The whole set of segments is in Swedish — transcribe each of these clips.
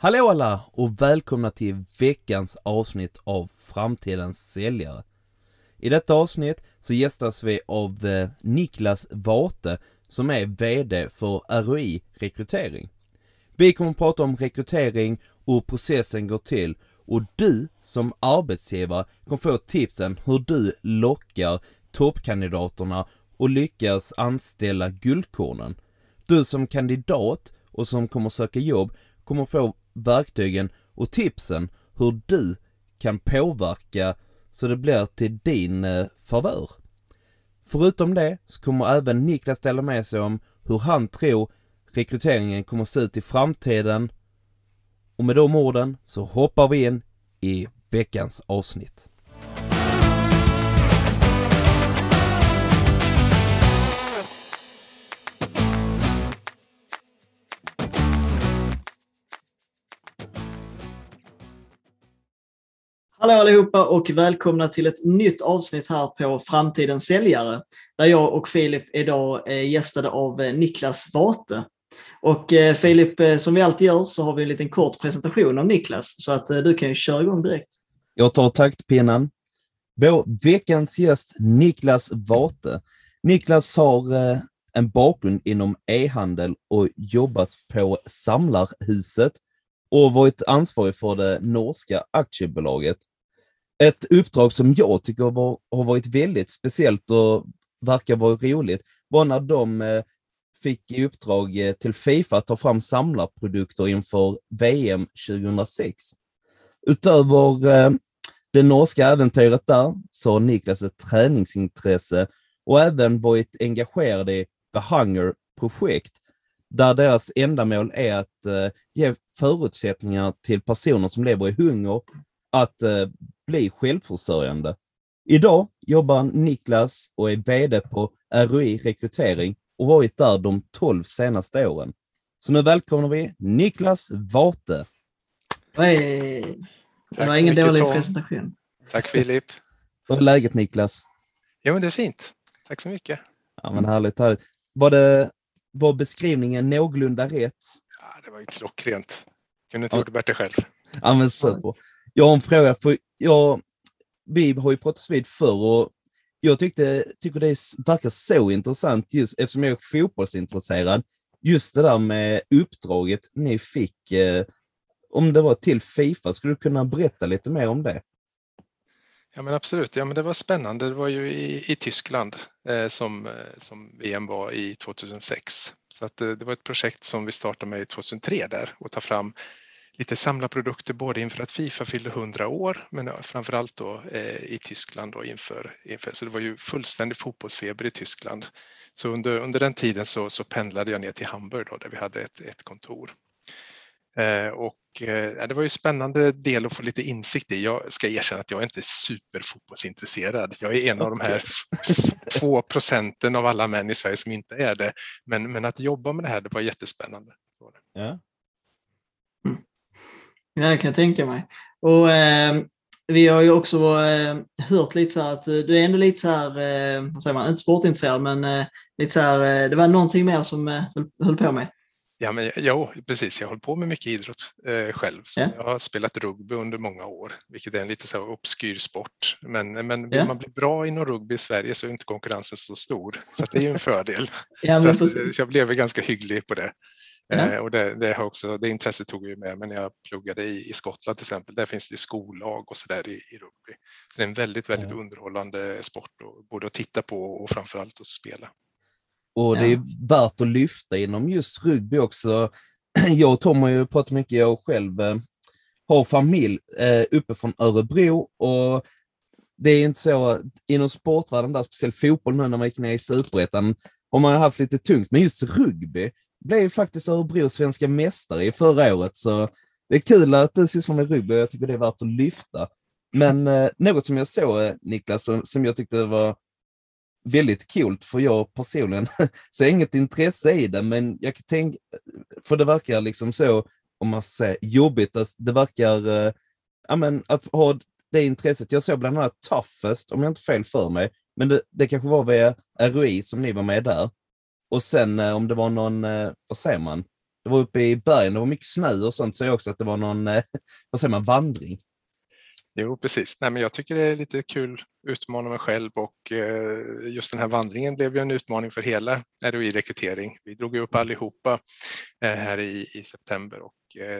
Hallå alla och välkomna till veckans avsnitt av Framtidens säljare. I detta avsnitt så gästas vi av eh, Niklas Vate som är VD för ROI Rekrytering. Vi kommer att prata om rekrytering och hur processen går till och du som arbetsgivare kommer få tipsen hur du lockar toppkandidaterna och lyckas anställa guldkornen. Du som kandidat och som kommer söka jobb kommer få verktygen och tipsen hur du kan påverka så det blir till din eh, favör. Förutom det så kommer även Niklas dela med sig om hur han tror rekryteringen kommer att se ut i framtiden. Och med de orden så hoppar vi in i veckans avsnitt. Hallå allihopa och välkomna till ett nytt avsnitt här på Framtidens säljare. Där jag och Filip idag är gästade av eh, Niklas Vate. Och eh, Filip, som vi alltid gör så har vi en liten kort presentation av Niklas så att du kan ju köra igång direkt. Jag tar taktpinnen. Vår veckans gäst Niklas Vate. Niklas har en bakgrund inom e-handel och jobbat på Samlarhuset och varit ansvarig för det norska aktiebolaget. Ett uppdrag som jag tycker var, har varit väldigt speciellt och verkar vara roligt var när de eh, fick i uppdrag eh, till Fifa att ta fram samlarprodukter inför VM 2006. Utöver eh, det norska äventyret där så har Niklas ett träningsintresse och även varit engagerad i The Hunger-projekt där deras ändamål är att eh, ge förutsättningar till personer som lever i hunger att eh, bli självförsörjande. Idag jobbar Niklas och är VD på ROI Rekrytering och varit där de 12 senaste åren. Så nu välkomnar vi Niklas Vate. Hej! Det var ingen dålig Tom. presentation. Tack Filip. Hur är läget Niklas? Jo men det är fint. Tack så mycket. Ja men härligt, härligt. Var, det, var beskrivningen någorlunda rätt? Ja, det var ju klockrent. Kunde inte Ja. gjort det bättre själv. Ja men super. Jag har en fråga, för jag, vi har ju pratat vid förr och jag tyckte, tycker det verkar så intressant just eftersom jag är fotbollsintresserad. Just det där med uppdraget ni fick, eh, om det var till Fifa, skulle du kunna berätta lite mer om det? Ja men absolut, ja, men det var spännande. Det var ju i, i Tyskland eh, som, eh, som VM var i 2006. Så att, eh, det var ett projekt som vi startade med 2003 där och ta fram lite samlarprodukter både inför att Fifa fyllde 100 år men eh, framförallt då eh, i Tyskland då inför, inför, så det var ju fullständig fotbollsfeber i Tyskland. Så under, under den tiden så, så pendlade jag ner till Hamburg då, där vi hade ett, ett kontor. Eh, och eh, ja, det var ju spännande del att få lite insikt i. Jag ska erkänna att jag är inte superfotbollsintresserad. Jag är en av de här två procenten av alla män i Sverige som inte är det. Men, men att jobba med det här, det var jättespännande. Var det. Ja. Ja, det kan jag tänka mig. Och eh, vi har ju också eh, hört lite så här att eh, du är ändå lite så här, eh, vad säger man, inte sportintresserad, men eh, lite så här, eh, det var någonting mer som eh, höll, höll på med. Ja, men, jo, precis. Jag håller på med mycket idrott eh, själv. Ja. Jag har spelat rugby under många år, vilket är en lite så obskyr sport. Men, men vill man bli bra inom rugby i Sverige så är inte konkurrensen så stor. Så det är ju en fördel. Ja, Så, att, eh, så jag blev ganska hygglig på det. Ja. Eh, och det, det, har också, det intresset tog jag med mig när jag pluggade i, i Skottland till exempel. Där finns det skollag och så där i, i rugby. Så det är en väldigt, väldigt underhållande sport, och, både att titta på och framförallt att spela. Och det Ja. är värt att lyfta inom just rugby också. Jag och Tom har ju pratat mycket, jag själv eh, har familj eh, uppe från Örebro och det är inte så inom sportvärlden där, speciellt fotboll nu när man gick ner i superettan, har man haft lite tungt, men just rugby blev ju faktiskt Örebro svenska mästare i förra året, så det är kul att du sysslar med rugby och jag tycker det är värt att lyfta. Men eh, något som jag såg, eh, Niklas, som, som jag tyckte var väldigt coolt, för jag personligen ser inget intresse i det, men jag kan tänka, för det verkar liksom så, om man säger jobbigt, det verkar, eh, ja men att ha det intresset. Jag såg bland annat Toughest, om jag inte fel för mig, men det, det kanske var via ROI som ni var med där. Och sen eh, om det var någon, eh, vad säger man, det var uppe i bergen, det var mycket snö och sånt, så jag också att det var någon, eh, vad säger man, vandring. Jo, precis. Nej, men jag tycker det är lite kul att utmana mig själv och eh, just den här vandringen blev ju en utmaning för hela ROI-rekrytering. Vi drog upp allihopa eh, här i, i september och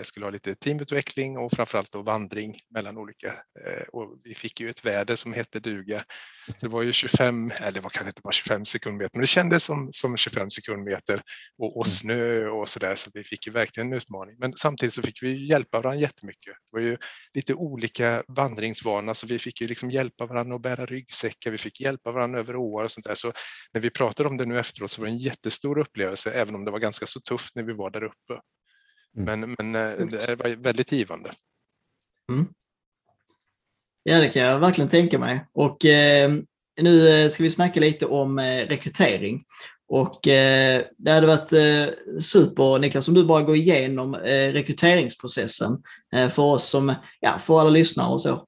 skulle ha lite teamutveckling och framförallt då vandring mellan olika. Eh, och vi fick ju ett väder som hette duga. Det var ju 25, eller det var kanske inte bara 25 sekundmeter, men det kändes som, som 25 sekundmeter och, och mm. snö och så där, så vi fick ju verkligen en utmaning. Men samtidigt så fick vi hjälpa varandra jättemycket. Det var ju lite olika vandringsvana, så vi fick ju liksom hjälpa varandra att bära ryggsäckar. Vi fick hjälpa varandra över åar och sånt där. Så när vi pratade om det nu efteråt så var det en jättestor upplevelse, även om det var ganska så tufft när vi var där uppe. Mm. Men, men eh, det var väldigt givande. Mm. Ja, det kan jag verkligen tänka mig. Och eh, nu eh, ska vi snacka lite om eh, rekrytering. Och eh, det hade varit eh, super, Niklas, om du bara går igenom eh, rekryteringsprocessen för oss som, ja, för alla lyssnare och så.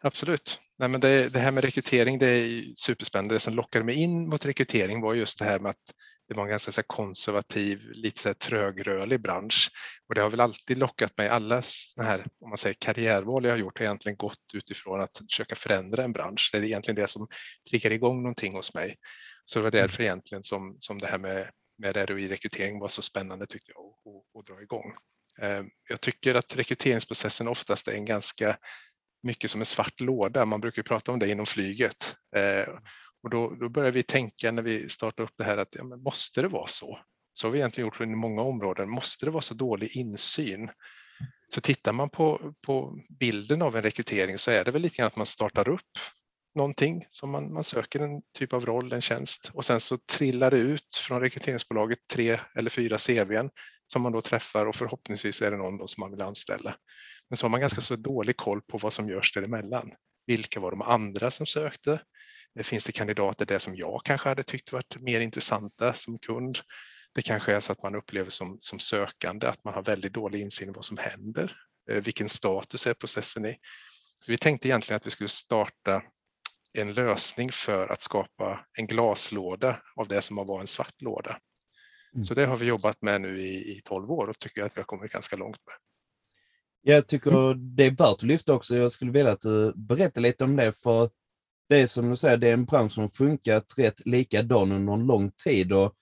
Absolut. Nej, men det, det här med rekrytering, det är superspännande. Det som lockade mig in mot rekrytering var just det här med att det var en ganska så konservativ, lite så trögrörlig bransch. Och det har väl alltid lockat mig. Alla här om man säger, karriärval jag har gjort har egentligen gått utifrån att försöka förändra en bransch. Det är egentligen det som triggar igång någonting hos mig. Så det var mm. därför egentligen som, som det här med, med ROI-rekrytering var så spännande tyckte jag att, att dra igång. Eh, jag tycker att rekryteringsprocessen oftast är en ganska mycket som en svart låda. Man brukar prata om det inom flyget. Och då, då börjar vi tänka när vi startar upp det här att ja, men måste det vara så? Så har vi egentligen gjort i många områden. Måste det vara så dålig insyn? Så tittar man på, på bilden av en rekrytering så är det väl lite grann att man startar upp någonting som man, man söker en typ av roll, en tjänst och sen så trillar det ut från rekryteringsbolaget tre eller fyra CVn som man då träffar och förhoppningsvis är det någon som man vill anställa. Men så har man ganska så dålig koll på vad som görs däremellan. Vilka var de andra som sökte? Finns det kandidater där som jag kanske hade tyckt varit mer intressanta som kund? Det kanske är så att man upplever som, som sökande att man har väldigt dålig insyn i vad som händer. Eh, vilken status är processen i? Så vi tänkte egentligen att vi skulle starta en lösning för att skapa en glaslåda av det som har varit en svart låda. Mm. Så det har vi jobbat med nu i, i 12 år och tycker att vi har kommit ganska långt med. Jag tycker det är värt att lyfta också. Jag skulle vilja att du berättar lite om det, för det är som du säger, det är en bransch som funkat rätt likadan under en lång tid. Och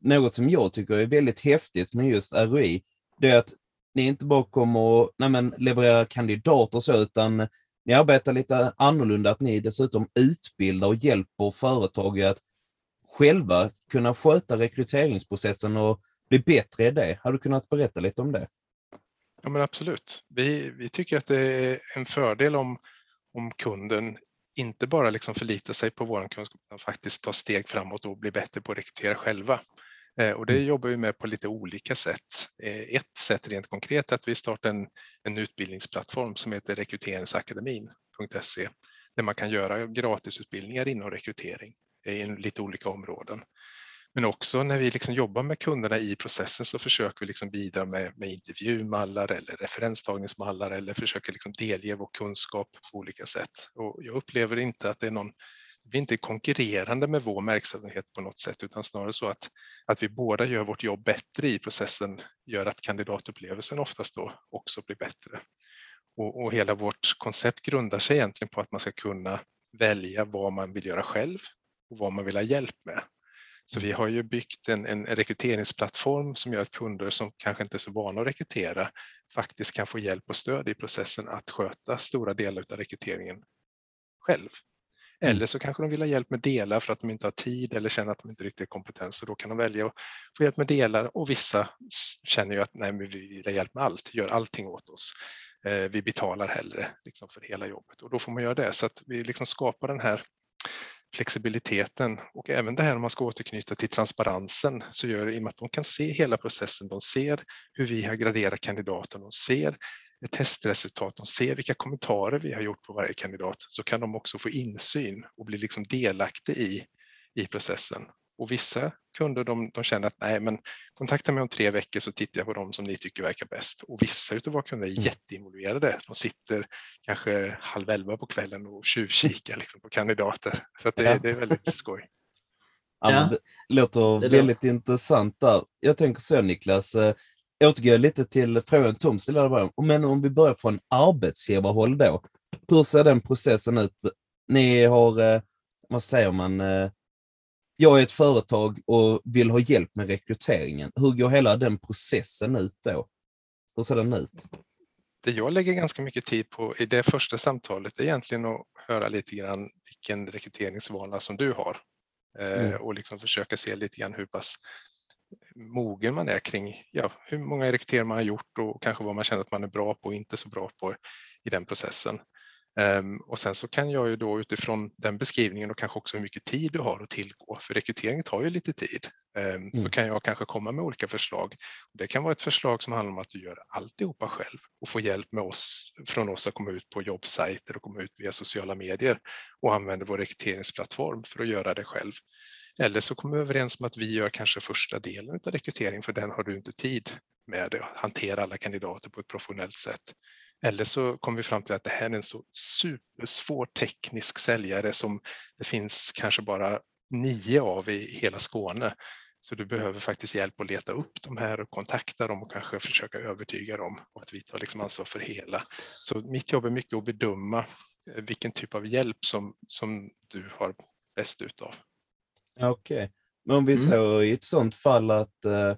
något som jag tycker är väldigt häftigt med just ROI, det är att ni inte bara kommer att nej men, leverera kandidater och så, utan ni arbetar lite annorlunda, att ni dessutom utbildar och hjälper företag att själva kunna sköta rekryteringsprocessen och bli bättre i det. Har du kunnat berätta lite om det? Ja, men absolut. Vi, vi tycker att det är en fördel om, om kunden inte bara liksom förlita sig på vår kunskap utan faktiskt ta steg framåt och bli bättre på att rekrytera själva. Eh, och det mm. jobbar vi med på lite olika sätt. Eh, ett sätt rent konkret är att vi startar en, en utbildningsplattform som heter rekryteringsakademin.se där man kan göra gratisutbildningar inom rekrytering i lite olika områden. Men också när vi liksom jobbar med kunderna i processen så försöker vi liksom bidra med, med intervjumallar eller referenstagningsmallar eller försöker liksom delge vår kunskap på olika sätt. Och jag upplever inte att det är någon vi är inte konkurrerande med vår verksamhet på något sätt utan snarare så att, att vi båda gör vårt jobb bättre i processen gör att kandidatupplevelsen oftast då också blir bättre. Och, och hela vårt koncept grundar sig egentligen på att man ska kunna välja vad man vill göra själv och vad man vill ha hjälp med. Så vi har ju byggt en, en rekryteringsplattform som gör att kunder som kanske inte är så vana att rekrytera faktiskt kan få hjälp och stöd i processen att sköta stora delar av rekryteringen själv. Mm. Eller så kanske de vill ha hjälp med delar för att de inte har tid eller känner att de inte riktigt har kompetens och då kan de välja att få hjälp med delar och vissa känner ju att nej, men vi vill ha hjälp med allt, gör allting åt oss. Eh, vi betalar hellre liksom för hela jobbet och då får man göra det så att vi liksom skapar den här flexibiliteten och även det här om man ska återknyta till transparensen så gör det i och med att de kan se hela processen. De ser hur vi har graderat kandidaten. De ser ett testresultat, de ser vilka kommentarer vi har gjort på varje kandidat, så kan de också få insyn och bli liksom delaktig i, i processen. Och vissa kunder de, de känner att nej, men kontakta mig om tre veckor så tittar jag på dem som ni tycker verkar bäst. Och vissa av våra kunder är mm. jätteinvolverade. De sitter kanske halv elva på kvällen och tjuvkikar liksom på kandidater. Så det, ja. det, är väldigt skoj. Ja, ja. Det låter det väldigt låter. intressant där. Jag tänker så Niklas, eh, återgår lite till frågan Tom ställde Men om vi börjar från arbetsgivarhåll då. Hur ser den processen ut? Ni har, eh, vad säger man, eh, jag är ett företag och vill ha hjälp med rekryteringen. Hur går hela den processen ut då? Hur ser den ut? Det jag lägger ganska mycket tid på i det första samtalet är egentligen att höra lite grann vilken rekryteringsvana som du har eh, mm. och liksom försöka se lite grann hur pass mogen man är kring ja, hur många rekryteringar man har gjort och kanske vad man känner att man är bra på och inte så bra på i den processen. Um, och sen så kan jag ju då utifrån den beskrivningen och kanske också hur mycket tid du har att tillgå, för rekrytering tar ju lite tid, mm. så kan jag kanske komma med olika förslag. Det kan vara ett förslag som handlar om att du gör alltihopa själv och får hjälp med oss, från oss att komma ut på jobbsajter och komma ut via sociala medier och använder vår rekryteringsplattform för att göra det själv. Eller så kommer vi överens om att vi gör kanske första delen av rekrytering för den har du inte tid med att hantera alla kandidater på ett professionellt sätt. Eller så kommer vi fram till att det här är en så supersvår teknisk säljare som det finns kanske bara nio av i hela Skåne. Så du behöver faktiskt hjälp att leta upp de här och kontakta dem och kanske försöka övertyga dem och att vi tar liksom ansvar för hela. Så mitt jobb är mycket att bedöma eh, vilken typ av hjälp som, som du har bäst utav. Okej, okay. men om vi mm. så i ett sådant fall att eh,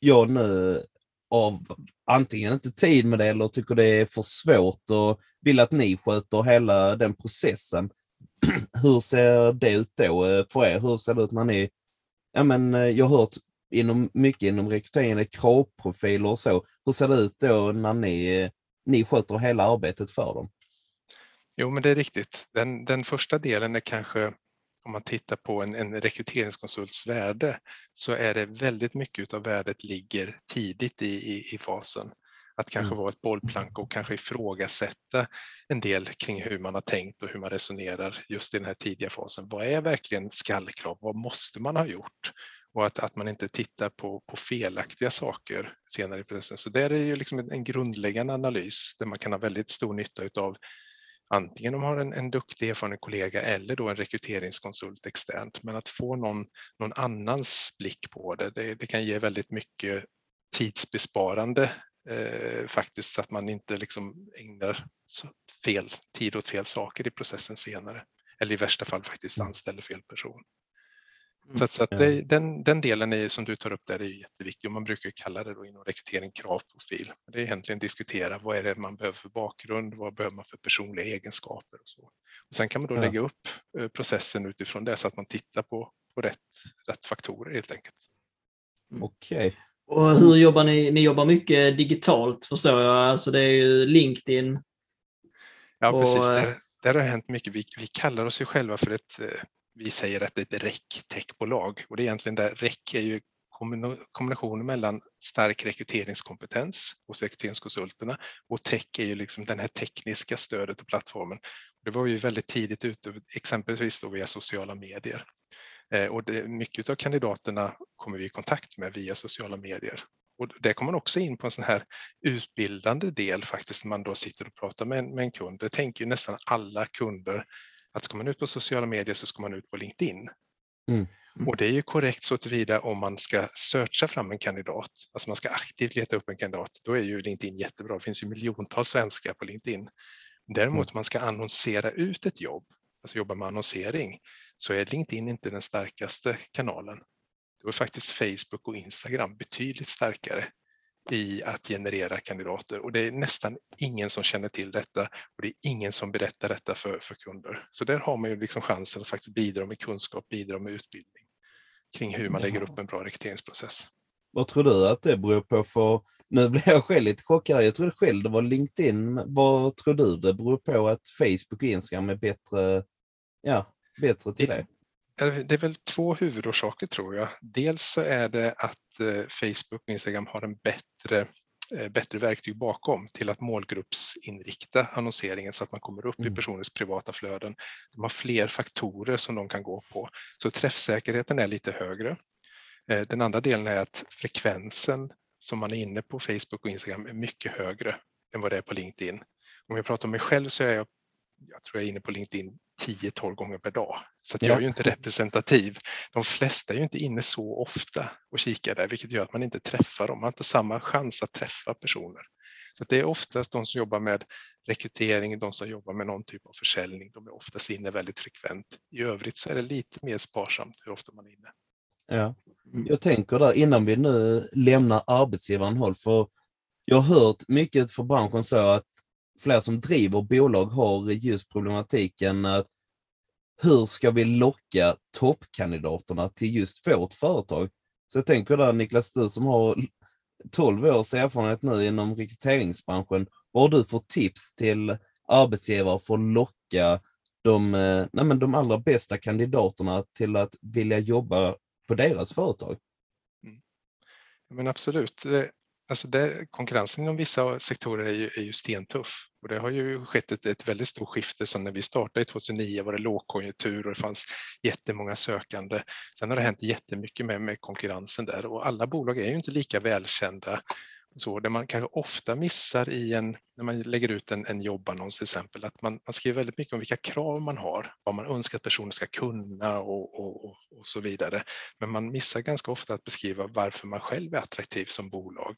jag nu av antingen inte tid med det eller tycker det är för svårt och vill att ni sköter hela den processen. Hur ser det ut då eh, för er? Hur ser det ut när ni... Ja, men, eh, jag har hört inom, mycket inom rekryteringen, kravprofiler och så. Hur ser det ut då när ni, eh, ni sköter hela arbetet för dem? Jo, men det är riktigt. Den, den första delen är kanske om man tittar på en, en rekryteringskonsults värde så är det väldigt mycket av värdet ligger tidigt i, i, i fasen. Att kanske mm. vara ett bollplank och kanske ifrågasätta en del kring hur man har tänkt och hur man resonerar just i den här tidiga fasen. Vad är verkligen skallkrav? Vad måste man ha gjort? Och att, att man inte tittar på, på felaktiga saker senare i processen. Så där är ju liksom en, en grundläggande analys där man kan ha väldigt stor nytta utav antingen om man har en, en duktig erfaren kollega eller då en rekryteringskonsult externt. Men att få någon, någon annans blick på det, det, det kan ge väldigt mycket tidsbesparande eh, faktiskt, att man inte liksom ägnar fel tid åt fel saker i processen senare. Eller i värsta fall faktiskt mm. anställer fel person. Mm. Så, att, så att det, den, den delen är, som du tar upp där är jätteviktig och man brukar kalla det då inom rekrytering kravprofil. Det är egentligen diskutera vad är det man behöver för bakgrund, vad behöver man för personliga egenskaper och så. Och sen kan man då ja. lägga upp eh, processen utifrån det så att man tittar på, på rätt, rätt faktorer helt enkelt. Mm. Okej. Okay. Och hur jobbar ni? Ni jobbar mycket digitalt förstår jag, alltså det är ju LinkedIn. Ja, och... precis. Där, där har hänt mycket. Vi, vi kallar oss ju själva för ett eh, vi säger att det är ett REC-techbolag och det är egentligen där REC är ju kombinationen mellan stark rekryteringskompetens hos rekryteringskonsulterna och tech är ju liksom den här tekniska stödet och plattformen. Det var ju väldigt tidigt ute, exempelvis då via sociala medier. Eh, och det, mycket av kandidaterna kommer vi i kontakt med via sociala medier. Och där kommer man också in på en sån här utbildande del faktiskt när man då sitter och pratar med en, med en kund. Det tänker ju nästan alla kunder att ska man ut på sociala medier så ska man ut på LinkedIn. Mm. Mm. Och det är ju korrekt så tillvida om man ska searcha fram en kandidat, alltså man ska aktivt leta upp en kandidat, då är ju LinkedIn jättebra. Det finns ju miljontals svenskar på LinkedIn. Däremot mm. man ska annonsera ut ett jobb, alltså jobba med annonsering, så är LinkedIn inte den starkaste kanalen. Då är faktiskt Facebook och Instagram betydligt starkare i att generera kandidater och det är nästan ingen som känner till detta och det är ingen som berättar detta för, för kunder. Så där har man ju liksom chansen att faktiskt bidra med kunskap, bidra med utbildning kring hur man lägger upp en bra rekryteringsprocess. Vad tror du att det beror på? För nu blir jag själv lite chockad. Jag trodde själv det var LinkedIn. Vad tror du det beror på att Facebook och Instagram är bättre, ja, bättre till det? Det är väl två huvudorsaker tror jag. Dels så är det att eh, Facebook och Instagram har en bättre eh, bättre verktyg bakom till att målgruppsinrikta annonseringen så att man kommer upp mm. i personers privata flöden. De har fler faktorer som de kan gå på, så träffsäkerheten är lite högre. Eh, den andra delen är att frekvensen som man är inne på Facebook och Instagram är mycket högre än vad det är på LinkedIn. Om jag pratar om mig själv så är jag, jag tror jag är inne på LinkedIn 10-12 gånger per dag. Så jag är ju inte representativ. De flesta är ju inte inne så ofta och kikar där, vilket gör att man inte träffar dem. Man har inte samma chans att träffa personer. Så det är oftast de som jobbar med rekrytering, de som jobbar med någon typ av försäljning, de är oftast inne väldigt frekvent. I övrigt så är det lite mer sparsamt hur ofta man är inne. Ja. Mm. Jag tänker där innan vi nu lämnar arbetsgivaren håll, för jag har hört mycket för branschen så att fler som driver bolag har just problematiken att hur ska vi locka toppkandidaterna till just vårt företag? Så jag tänker där Niklas, du som har 12 års erfarenhet nu inom rekryteringsbranschen, vad har du för tips till arbetsgivare för att locka de, eh, nej men de allra bästa kandidaterna till att vilja jobba på deras företag? Mm. Men absolut. Alltså det, konkurrensen inom vissa sektorer är ju, är ju stentuff och det har ju skett ett, ett väldigt stort skifte. Så när vi startade 2009 var det lågkonjunktur och det fanns jättemånga sökande. Sen har det hänt jättemycket med, med konkurrensen där och alla bolag är ju inte lika välkända. Så det man kanske ofta missar i en, när man lägger ut en, en jobbannons till exempel, att man, man skriver väldigt mycket om vilka krav man har, vad man önskar att personen ska kunna och, och, och, och så vidare. Men man missar ganska ofta att beskriva varför man själv är attraktiv som bolag.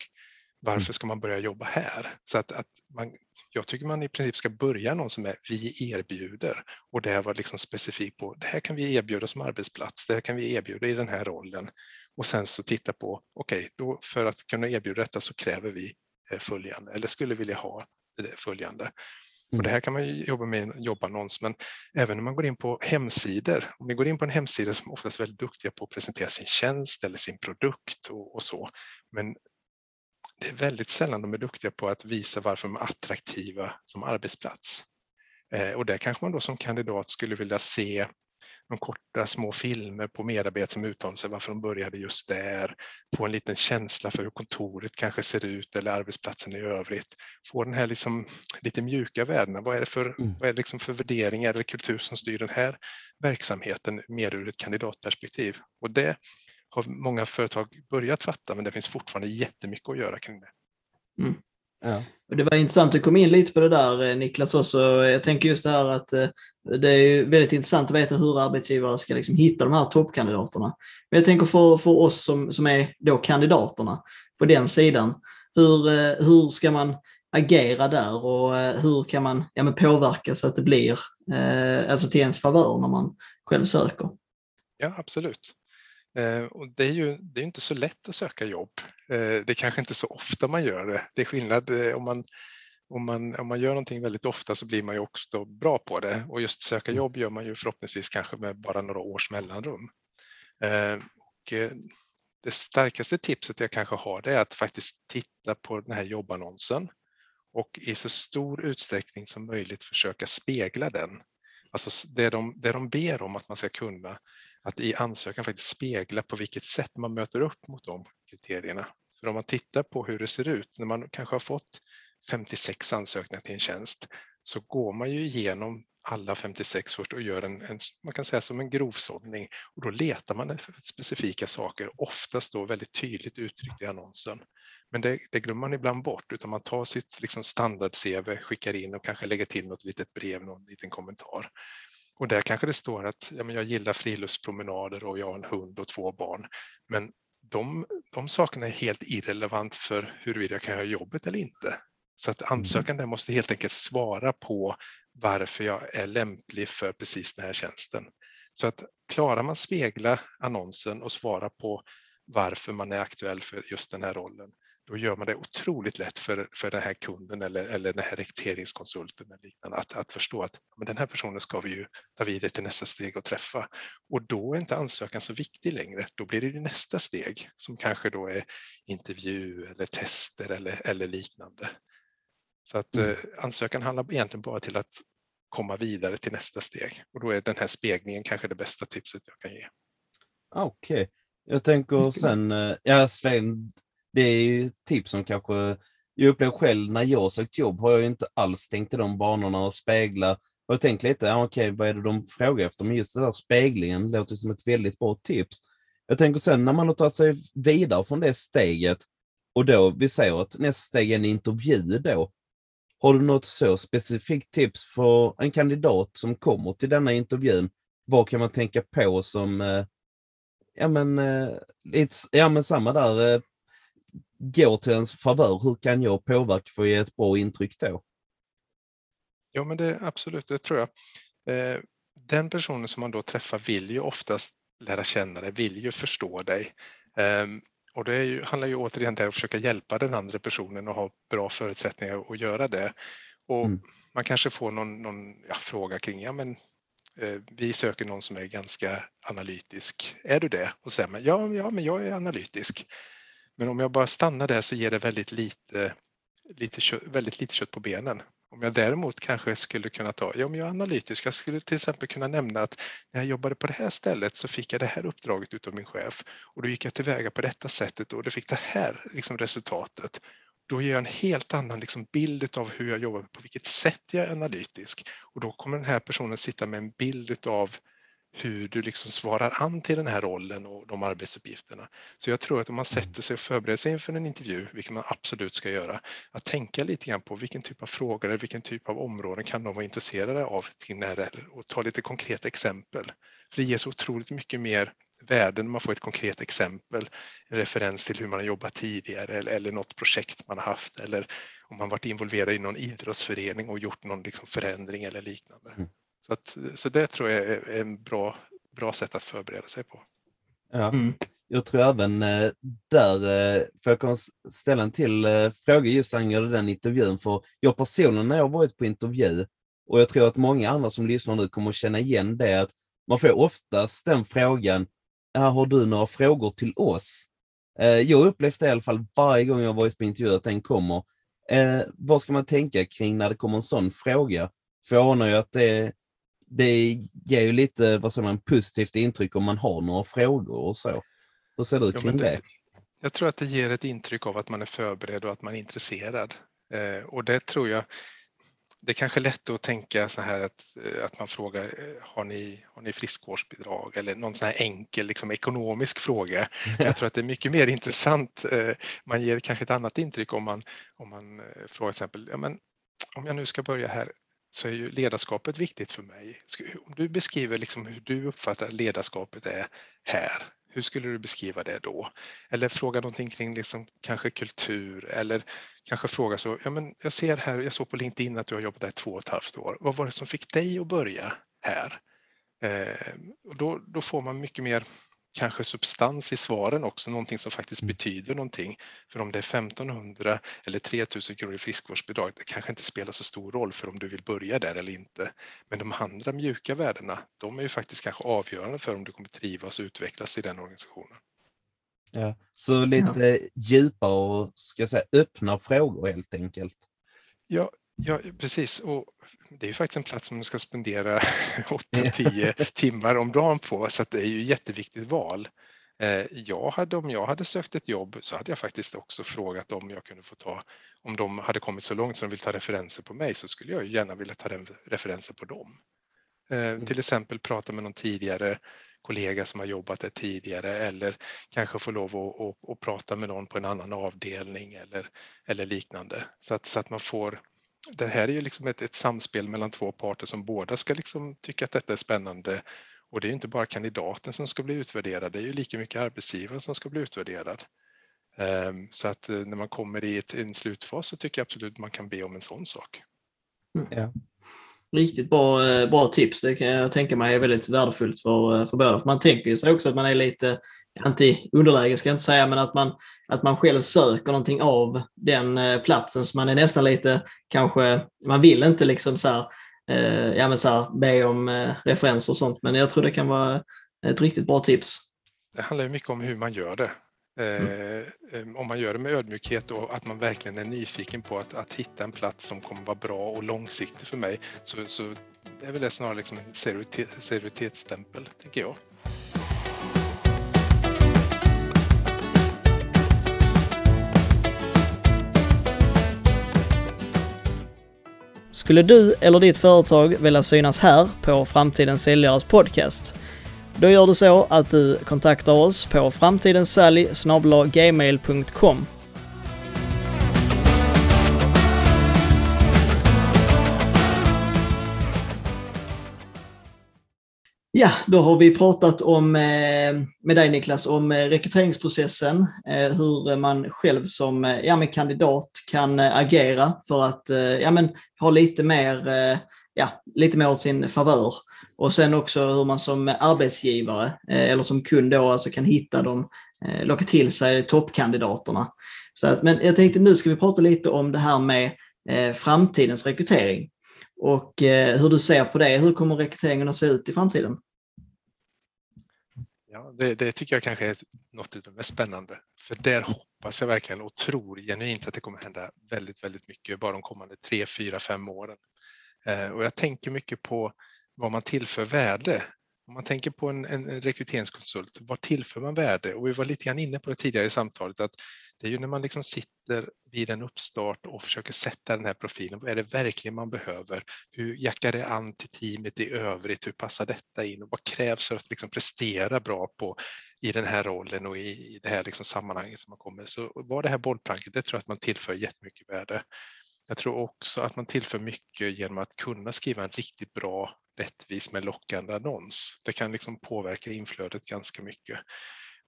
Varför mm. ska man börja jobba här? Så att, att man, jag tycker man i princip ska börja någon som är vi erbjuder och det var liksom specifikt på det här kan vi erbjuda som arbetsplats, det här kan vi erbjuda i den här rollen och sen så titta på okej, okay, för att kunna erbjuda detta så kräver vi eh, följande eller skulle vilja ha följande. Och det mm. här kan man jobba med i en jobbannons, men även när man går in på hemsidor. Om vi går in på en hemsida som oftast är väldigt duktiga på att presentera sin tjänst eller sin produkt och, och så, men det är väldigt sällan de är duktiga på att visa varför de är attraktiva som arbetsplats. Eh, och där kanske man då som kandidat skulle vilja se de korta små filmer på medarbetare som uttalar sig varför de började just där, få en liten känsla för hur kontoret kanske ser ut eller arbetsplatsen i övrigt. Få den här liksom, lite mjuka värdena. Vad är det, för, mm. vad är det liksom för värderingar eller kultur som styr den här verksamheten mer ur ett kandidatperspektiv? Och det har många företag börjat fatta, men det finns fortfarande jättemycket att göra kring det. Mm. Ja. Och det var intressant att komma in lite på det där eh, Niklas också. Jag tänker just det här att eh, det är väldigt intressant att veta hur arbetsgivare ska liksom hitta de här toppkandidaterna. Men jag tänker för, för oss som, som är då kandidaterna på den sidan, hur, eh, hur ska man agera där och hur kan man ja, påverka så att det blir eh, alltså till ens favör när man själv söker? Ja, absolut. Eh, och det är ju det är inte så lätt att söka jobb. Eh, det är kanske inte så ofta man gör det. Det är skillnad eh, om man, om man, om man gör någonting väldigt ofta så blir man ju också bra på det och just söka mm. jobb gör man ju förhoppningsvis kanske med bara några års mellanrum. Och det starkaste tipset jag kanske har det är att faktiskt titta på den här jobbannonsen och i så stor utsträckning som möjligt försöka spegla den. Alltså det de, det de ber om att man ska kunna att i ansökan faktiskt spegla på vilket sätt man möter upp mot de kriterierna. För om man tittar på hur det ser ut när man kanske har fått 56 ansökningar till en tjänst så går man ju igenom alla 56 först och gör en, en man kan säga som en grovsållning och då letar man efter specifika saker, oftast då väldigt tydligt uttryckt i annonsen. Men det, det glömmer man ibland bort utan man tar sitt liksom standard-CV, skickar in och kanske lägger till något litet brev, någon liten kommentar. Och där kanske det står att ja, men jag gillar friluftspromenader och jag har en hund och två barn. Men de, de sakerna är helt irrelevant för huruvida jag kan göra jobbet eller inte. Så att mm. ansökan där måste helt enkelt svara på varför jag är lämplig för precis den här tjänsten. Så att klarar man spegla annonsen och svara på varför man är aktuell för just den här rollen, då gör man det otroligt lätt för, för den här kunden eller, eller den här rekryteringskonsulten eller liknande att, att förstå att men den här personen ska vi ju ta vidare till nästa steg och träffa. Och då är inte ansökan så viktig längre. Då blir det nästa steg som kanske då är intervju eller tester eller, eller liknande. Så att mm. eh, ansökan handlar egentligen bara till att komma vidare till nästa steg och då är den här speglingen kanske det bästa tipset jag kan ge. Okej, okay. jag tänker sen, eh, ja Sven, det är ju tips som kanske jag upplever själv när jag sökt jobb har jag inte alls tänkt i de banorna och spegla. Och jag tänkt lite, ja, okej, vad är det de frågar efter? Men just det där speglingen låter som ett väldigt bra tips. Jag tänker sen när man har tagit sig vidare från det steget och då vi säger att nästa steg är en intervju då. Har du något så specifikt tips för en kandidat som kommer till denna intervjun? Vad kan man tänka på som, eh, ja men, eh, ja men samma där, eh, går till ens favör. Hur kan jag påverka för att ge ett bra intryck då? Ja, men det absolut, det tror jag. Eh, den personen som man då träffar vill ju oftast lära känna dig, vill ju förstå dig. Ehm, och det ju, handlar ju återigen om att försöka hjälpa den andra personen och ha bra förutsättningar att göra det. Och mm. Man kanske får någon, någon ja, fråga kring, ja men eh, vi söker någon som är ganska analytisk. Är du det? Och säger man, ja, ja men jag är analytisk. Men om jag bara stannar där så ger det väldigt lite, lite kött, väldigt lite kött på benen. Om jag däremot kanske skulle kunna ta, ja men jag är analytisk, jag skulle till exempel kunna nämna att när jag jobbade på det här stället så fick jag det här uppdraget utav min chef och då gick jag tillväga på detta sättet och det fick det här liksom, resultatet. Då ger jag en helt annan liksom, bild av hur jag jobbar, på vilket sätt jag är analytisk och då kommer den här personen sitta med en bild utav hur du liksom svarar an till den här rollen och de arbetsuppgifterna. Så jag tror att om man mm. sätter sig och förbereder sig inför en intervju, vilket man absolut ska göra, att tänka lite grann på vilken typ av frågor eller vilken typ av områden kan de vara intresserade av till när, och ta lite konkreta exempel. För det ger så otroligt mycket mer värde när man får ett konkret exempel, en referens till hur man har jobbat tidigare eller, eller något projekt man har haft eller om man varit involverad i någon idrottsförening och gjort någon liksom förändring eller liknande. Mm. Så, att, så det tror jag är en bra, bra sätt att förbereda sig på. Ja. Mm. Jag tror även eh, där, eh, för jag ställa en till eh, fråga just angående den intervjun, för jag personligen när jag varit på intervju, och jag tror att många andra som lyssnar nu kommer att känna igen det, att man får oftast den frågan, har du några frågor till oss? Jag upplevt det i alla fall varje gång jag varit på intervju att den kommer. vad ska man tänka kring när det kommer en sån fråga? För jag anar ju att det det ger ju lite, vad säger man, positivt intryck om man har några frågor och så. Hur ser du kring ja, det, det? Jag tror att det ger ett intryck av att man är förberedd och att man är intresserad. Eh, och det tror jag, det är kanske lätt att tänka så här att, eh, att man frågar, eh, har ni, har ni friskvårdsbidrag eller någon sån här enkel liksom, ekonomisk fråga. Jag tror att det är mycket mer intressant. Eh, man ger kanske ett annat intryck om man, om man frågar till exempel, ja, men, om jag nu ska börja här, så är ju ledarskapet viktigt för mig. Om du beskriver liksom hur du uppfattar ledarskapet är här, hur skulle du beskriva det då? Eller fråga någonting kring liksom kanske kultur eller kanske fråga så, ja men jag ser här, jag såg på LinkedIn att du har jobbat där två och ett halvt år. Vad var det som fick dig att börja här? Eh, och då, då får man mycket mer kanske substans i svaren också, någonting som faktiskt mm. betyder någonting. För om det är 1500 eller 3000 kronor i friskvårdsbidrag, det kanske inte spelar så stor roll för om du vill börja där eller inte. Men de andra mjuka värdena, de är ju faktiskt kanske avgörande för om du kommer trivas och utvecklas i den organisationen. Ja, så lite ja. djupa och ska jag säga, öppna frågor helt enkelt. Ja, Ja, precis. Och det är ju faktiskt en plats som du ska spendera 8-10 timmar om dagen på, så det är ju ett jätteviktigt val. Eh, jag hade, om jag hade sökt ett jobb så hade jag faktiskt också frågat om jag kunde få ta, om de hade kommit så långt som de vill ta referenser på mig så skulle jag gärna vilja ta referenser på dem. Eh, mm. Till exempel prata med någon tidigare kollega som har jobbat där tidigare eller kanske få lov att, att, att prata med någon på en annan avdelning eller, eller liknande. Så att, så att man får det här är ju liksom ett, ett, samspel mellan två parter som båda ska liksom tycka att detta är spännande. Och det är inte bara kandidaten som ska bli utvärderad, det är ju lika mycket arbetsgivaren som ska bli utvärderad. Um, så att uh, när man kommer i ett, en slutfas så tycker jag absolut man kan be om en sån sak. Mm. Ja. Riktigt bra, eh, bra tips. Det kan jag tänka mig är väldigt värdefullt för, eh, för båda. För man tänker ju sig också att man är lite, inte underläge ska jag inte säga, men att man, att man själv söker någonting av den eh, platsen. Så man är nästan lite, kanske, man vill inte liksom så här, ja men så här, be om referenser och sånt, men jag tror det kan vara ett riktigt bra tips. Det handlar mycket om hur man gör det. Mm. Eh, om man gör det med ödmjukhet och att man verkligen är nyfiken på att, att hitta en plats som kommer vara bra och långsiktig för mig så, så är väl det snarare liksom en seriositetsstämpel, tänker jag. Skulle du eller ditt företag vilja synas här på Framtidens Säljares podcast? Då gör du så att du kontaktar oss på framtidensalj.gmail.com Ja, då har vi pratat om, eh, med dig Niklas om eh, rekryteringsprocessen, eh, hur man själv som ja, men kandidat kan agera för att ja, men, ha lite mer, ja, lite mer åt sin favör. Och sen också hur man som arbetsgivare eller som kund då alltså kan hitta dem, locka till sig toppkandidaterna. Så att, men jag tänkte nu ska vi prata lite om det här med framtidens rekrytering och eh, hur du ser på det. Hur kommer rekryteringen att se ut i framtiden? Ja, det, det, tycker jag kanske är något av det mest spännande. För där hoppas jag verkligen och tror genuint att det kommer hända väldigt, väldigt mycket bara de kommande tre, fyra, fem åren. Eh, och jag tänker mycket på vad man tillför värde om man tänker på en, en rekryteringskonsult, vad tillför man värde? Och vi var lite grann inne på det tidigare i samtalet att det är ju när man liksom sitter vid en uppstart och försöker sätta den här profilen. Vad är det verkligen man behöver? Hur jackar det an till teamet i övrigt? Hur passar detta in? Och vad krävs för att liksom prestera bra på i den här rollen och i, i det här liksom sammanhanget som man kommer? Så var det här bollplanket, det tror jag att man tillför jättemycket värde. Jag tror också att man tillför mycket genom att kunna skriva en riktigt bra, rättvis men lockande annons. Det kan liksom påverka inflödet ganska mycket.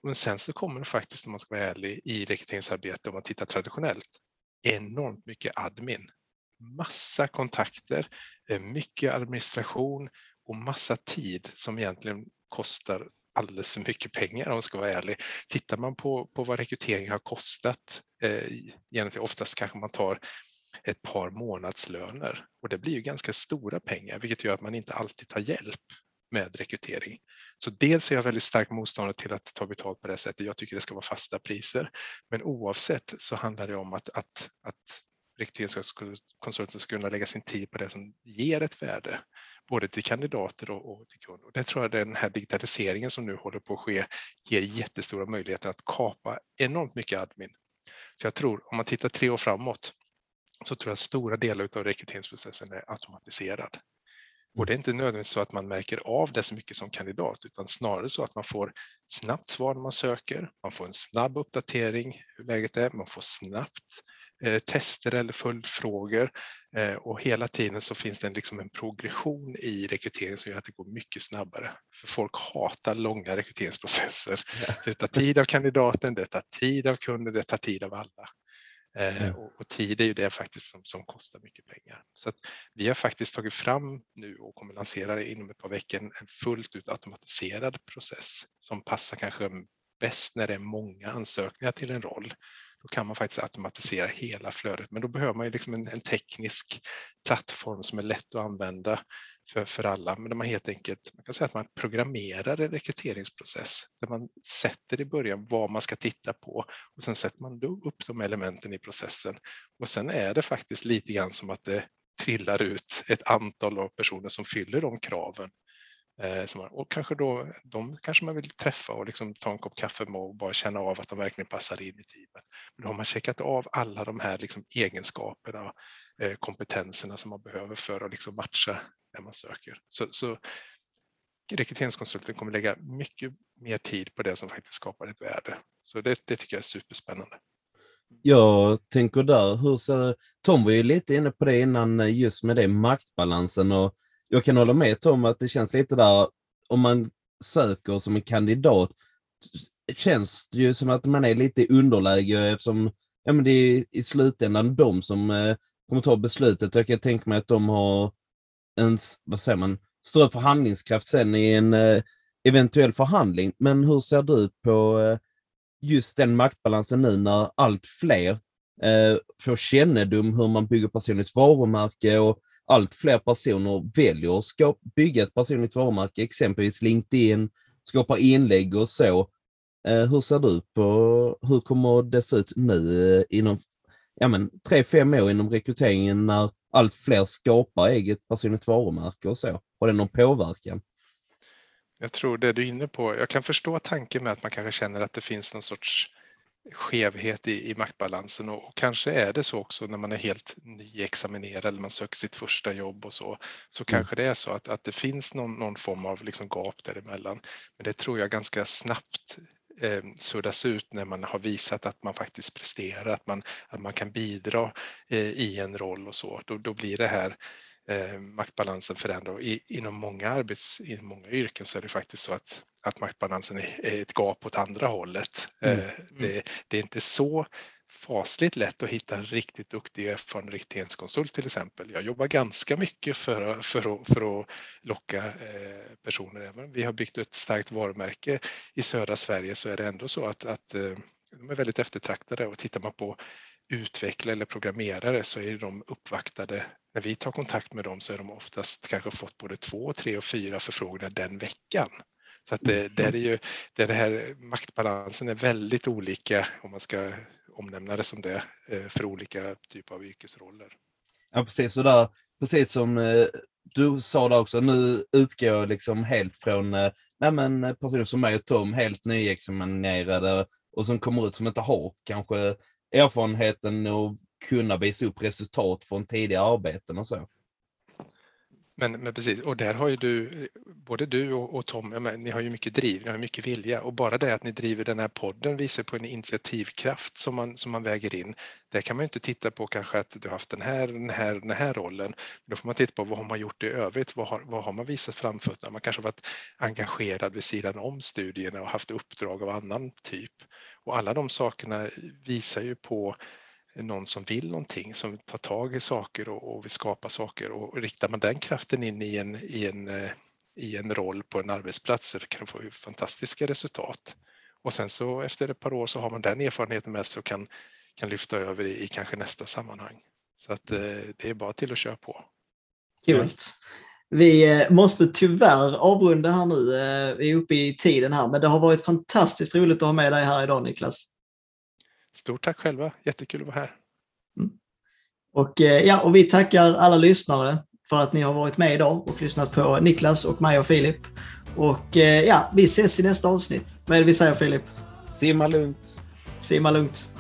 Men sen så kommer det faktiskt, om man ska vara ärlig, i rekryteringsarbete om man tittar traditionellt, enormt mycket admin. Massa kontakter, eh, mycket administration och massa tid som egentligen kostar alldeles för mycket pengar om man ska vara ärlig. Tittar man på, på vad rekrytering har kostat, eh, oftast kanske man tar ett par månadslöner och det blir ju ganska stora pengar vilket gör att man inte alltid tar hjälp med rekrytering. Så dels är jag väldigt stark motståndare till att ta betalt på det sättet. Jag tycker det ska vara fasta priser. Men oavsett så handlar det om att, att, att rekryteringskonsulten ska kunna lägga sin tid på det som ger ett värde, både till kandidater och, och till kunder. Och det tror jag den här digitaliseringen som nu håller på att ske ger jättestora möjligheter att kapa enormt mycket admin. Så jag tror om man tittar tre år framåt så tror jag att stora delar av rekryteringsprocessen är automatiserad. Och det är inte nödvändigtvis så att man märker av det så mycket som kandidat, utan snarare så att man får snabbt svar när man söker, man får en snabb uppdatering hur läget är, man får snabbt eh, tester eller följdfrågor eh, och hela tiden så finns det en, liksom en progression i rekrytering som gör att det går mycket snabbare. För folk hatar långa rekryteringsprocesser. Det tar tid av kandidaten, det tar tid av kunden, det tar tid av alla. Mm. Och, och, tid är ju det faktiskt som, som kostar mycket pengar. Så att vi har faktiskt tagit fram nu och kommer lansera inom ett par veckor en fullt ut automatiserad process som passar kanske bäst när det är många ansökningar till en roll. Då kan man faktiskt automatisera hela flödet, men då behöver man ju liksom en, en teknisk plattform som är lätt att använda för, för alla. Men där man helt enkelt man kan säga att man programmerar en rekryteringsprocess där man sätter i början vad man ska titta på och sen sätter man upp de elementen i processen. Och sen är det faktiskt lite grann som att det trillar ut ett antal av personer som fyller de kraven Eh, och kanske då, de kanske man vill träffa och liksom ta en kopp kaffe med och bara känna av att de verkligen passar in i teamet. Men då har man checkat av alla de här liksom egenskaperna, eh, kompetenserna som man behöver för att liksom matcha när man söker. Så, så rekryteringskonsulten kommer lägga mycket mer tid på det som faktiskt skapar ett värde. Så det, det tycker jag är superspännande. Jag tänker där, hur ser, Tom var ju lite inne på det innan eh, just med det maktbalansen och jag kan hålla med Tom att det känns lite där, om man söker som en kandidat, känns det ju som att man är lite i underläge eftersom ja, men det är i slutändan de som eh, kommer ta beslutet. Jag kan tänka mig att de har en, vad säger man, större förhandlingskraft sen i en eh, eventuell förhandling. Men hur ser du på eh, just den maktbalansen nu när allt fler eh, får kännedom hur man bygger personligt varumärke och allt fler personer väljer att bygga ett personligt varumärke, exempelvis LinkedIn, skapar inlägg och så. Eh, hur ser du på, hur kommer det se ut nu eh, inom ja, men, tre, fem år inom rekryteringen när allt fler skapar eget personligt varumärke och så? Har det någon påverkan? Jag tror det du är inne på, jag kan förstå tanken med att man kanske känner att det finns någon sorts skevhet i, i maktbalansen och, och, kanske är det så också när man är helt nyexaminerad eller man söker sitt första jobb och så, så mm. kanske det är så att, att det finns någon, någon form av liksom gap däremellan. Men det tror jag ganska snabbt eh, suddas ut när man har visat att man faktiskt presterar, att man, att man kan bidra eh, i en roll och så. Då, då blir det här eh, maktbalansen förändrad. I, inom många arbets, i många yrken så är det faktiskt så att, att maktbalansen är, ett gap åt andra hållet. Mm. Eh, det, det, är inte så fasligt lätt att hitta en riktigt duktig erfaren rekryteringskonsult till exempel. Jag jobbar ganska mycket för, för, att, för att locka eh, personer. Även vi har byggt ett starkt varumärke i södra Sverige så är det ändå så att, att eh, de är väldigt eftertraktade och tittar man på utvecklare eller programmerare så är de uppvaktade. När vi tar kontakt med dem så är de oftast kanske fått både två, tre och fyra förfrågningar den veckan. Så att det, det, är ju, det, det här maktbalansen är väldigt olika om man ska omnämna det som det eh, för olika typer av yrkesroller. Ja precis, så där, precis som eh, du sa där också, nu utgår jag liksom helt från nej men, personer som mig och Tom, helt nyexaminerade och som kommer ut som inte har kanske erfarenheten och kunna visa upp resultat från tidigare arbeten och så. Men, men precis, och där har ju du, både du och, och Tom, men, ni har ju mycket driv, ni har mycket vilja och bara det att ni driver den här podden visar på en initiativkraft som man, som man väger in. Där kan man ju inte titta på kanske att du har haft den här, den här, den här rollen. Då får man titta på vad har man gjort i övrigt? Vad har, vad har man visat framfötterna? Man kanske har varit engagerad vid sidan om studierna och haft uppdrag av annan typ. Och alla de sakerna visar ju på någon som vill någonting, som tar tag i saker och, och vill skapa saker och riktar man den kraften in i en, i en, eh, i en roll på en arbetsplats så kan man få fantastiska resultat. Och sen så efter ett par år så har man den erfarenheten med sig och kan, kan lyfta över i, i kanske nästa sammanhang. Så att eh, det är bara till att köra på. Kul. Vi eh, måste tyvärr avrunda här nu. Vi är uppe i tiden här, men det har varit fantastiskt roligt att ha med dig här idag Niklas. Stort tack själva, jättekul att vara här. Mm. Och, eh, ja, och vi tackar alla lyssnare för att ni har varit med idag och lyssnat på Niklas och mig och Filip. Och eh, ja, vi ses i nästa avsnitt. Vad är det vi säger Filip? Simma lugnt. Simma lugnt.